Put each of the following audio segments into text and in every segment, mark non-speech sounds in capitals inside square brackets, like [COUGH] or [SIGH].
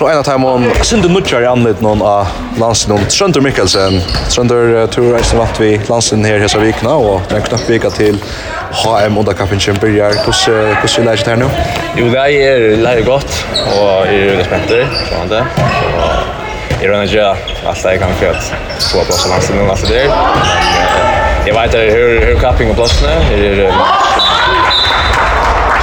så en av dem om sinde nutjar i anledning noen av landsen om Trønder Mikkelsen. Trønder tur reiste vant vi landsen her hesa vikna, og det er en knapp vika til HM underkappen som byrjar. Hvordan vil er det her nå? Jo, det er lærer godt, og jeg er veldig spent der, sånn det. Så jeg rønner ikke alt jeg kan for at få plass av landsen noen, alt det der. Jeg vet at jeg hører kapping og plassene. Jeg er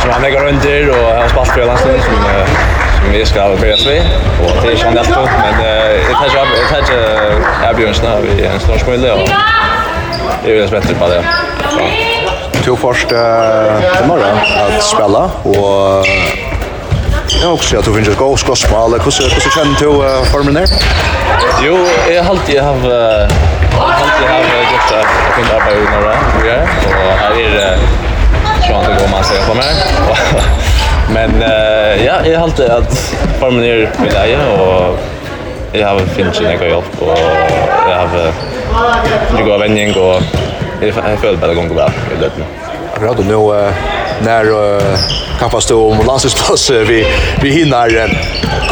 som han legger der, og jeg har spalt for landsen, men vi skal börja svi og det er är kända stort men jeg tar ikke, jeg tar ikke Björns av vi en stor smule, og jeg är ju bättre på det. Två först eh morgon att spela och Jag också att du finns ett gott skåsmål. Hur hur känner du formen där? Jo, jeg har alltid haft alltid haft gjort ett fint arbete i några år. Och här är det Ja, har alltid at formen er i leie, og jeg har finnet ikke noe hjelp, og jeg har ikke god vending, og jeg føler bare gong og bra i løtene. Akkurat, og nå, når kappas du om landslagsplass, vi, vi hinner,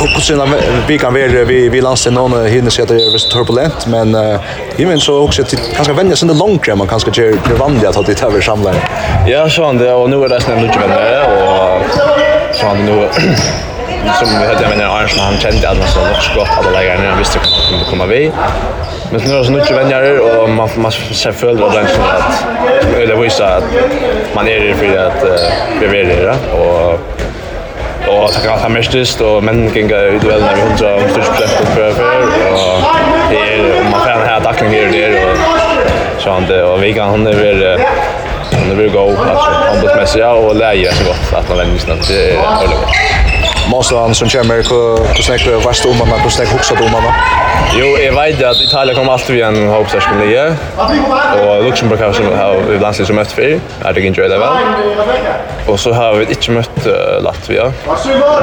hvordan vi kan være, vi, vi landslag noen hinner seg at det er turbulent, men jeg mener så også at det kanskje vender seg langt, man kanskje gjør vanlig at det er samlet. Ja, sånn det, og nå er det sånn at det og så han nu [CLEARS THROAT] som vi hade med Arsenal han kände att han så nog skott alla lägen när han visste att han kunde komma vi. Men nu är det så mycket vänner och man man ser följder den som att eller visa att man är för att bli det och og takk alt han mestist, og menn genga i duellen er 100% för för och det är og man får ha takning her og der, og så han det, och vi kan han er veldig, det blir god, alltså ombudsmässigt och läge så gott att man vänder snabbt. Det är motståndaren som kommer hur du värsta om man hur snäcker om domarna. Jo, jeg vet at Italien kommer alltid via en uppsätt som og Luxemburg har som har landslag som møtt før, er det ikke det vel. Og så har vi inte mött Latvia.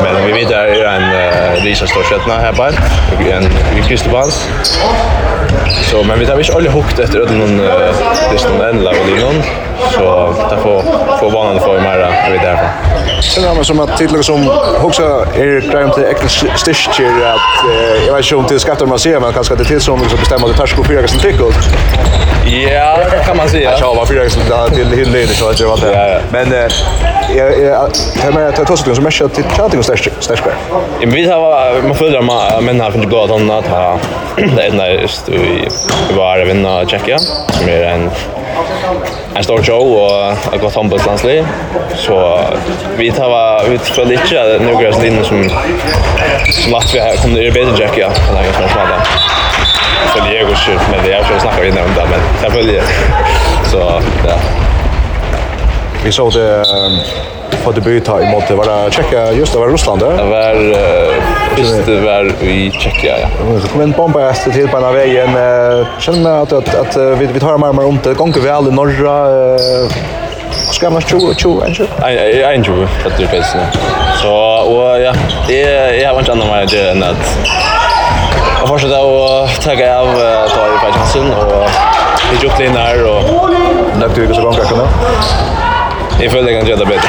Men vi vet det er en Lisa står skjutna här bara. Och en Kristobans. Så men vi tar ikke alle hukt etter at noen uh, står den, lag och någon så ta få få vanan för mera vi därför. Sen har man som att titlar som också är grejen till äkta stitcher att jag vet inte om till skattar man ser men kanske det till som liksom bestämmer att tarsko fyra som tycker. Ja, det kan man säga. Ja, var fyra som till hyllor så att det var det. Men jag jag med att ta tosa som matcha till chatting och stash stash. Ja, men vi har man följer man men här finns gott att ha [CLEARS THROAT] Det är just vi var vinna checka som är en en stor show og et godt håndbollslandsliv. Så vi tar var ut fra litt at noen av linjen som som at vi har kommet i bedre jack ja kan jeg snakke om det. Så det er men det er jo snakket inne om det, men selvfølgelig. Så ja. Vi så det på debut i mot var det Tjeckien just det var Ryssland det var just det. var i Tjeckien ja. Men bomba efter till på den vägen känner att att, att vi vi tar mer mer om det. Gånger väl i norra ska man tro tro en tro en tro att det finns nu. så och ja det jag har inte annan mer det än att Jag fortsätter att tagga av tar i Fajjansen og i Jotlin her og Løpte vi ikke så gånger kan nå? Jag följer kan göra det bättre.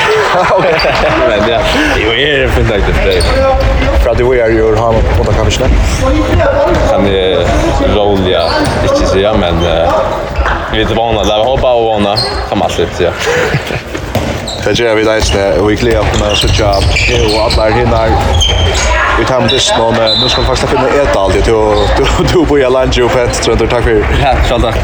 Men ja, jo, jag är fint att det. För att du är ju har man på kaffe kanske. Kan det roliga, inte säga, men vi vet vana, där vi hoppar och vana, kan man alltid säga. Det gör vi det och vi klär upp med så tjab och alla hinnar vi tar med dist men nu ska vi faktiskt finna ett allt du du du på jag lunch upp ett tror du tack för ja tack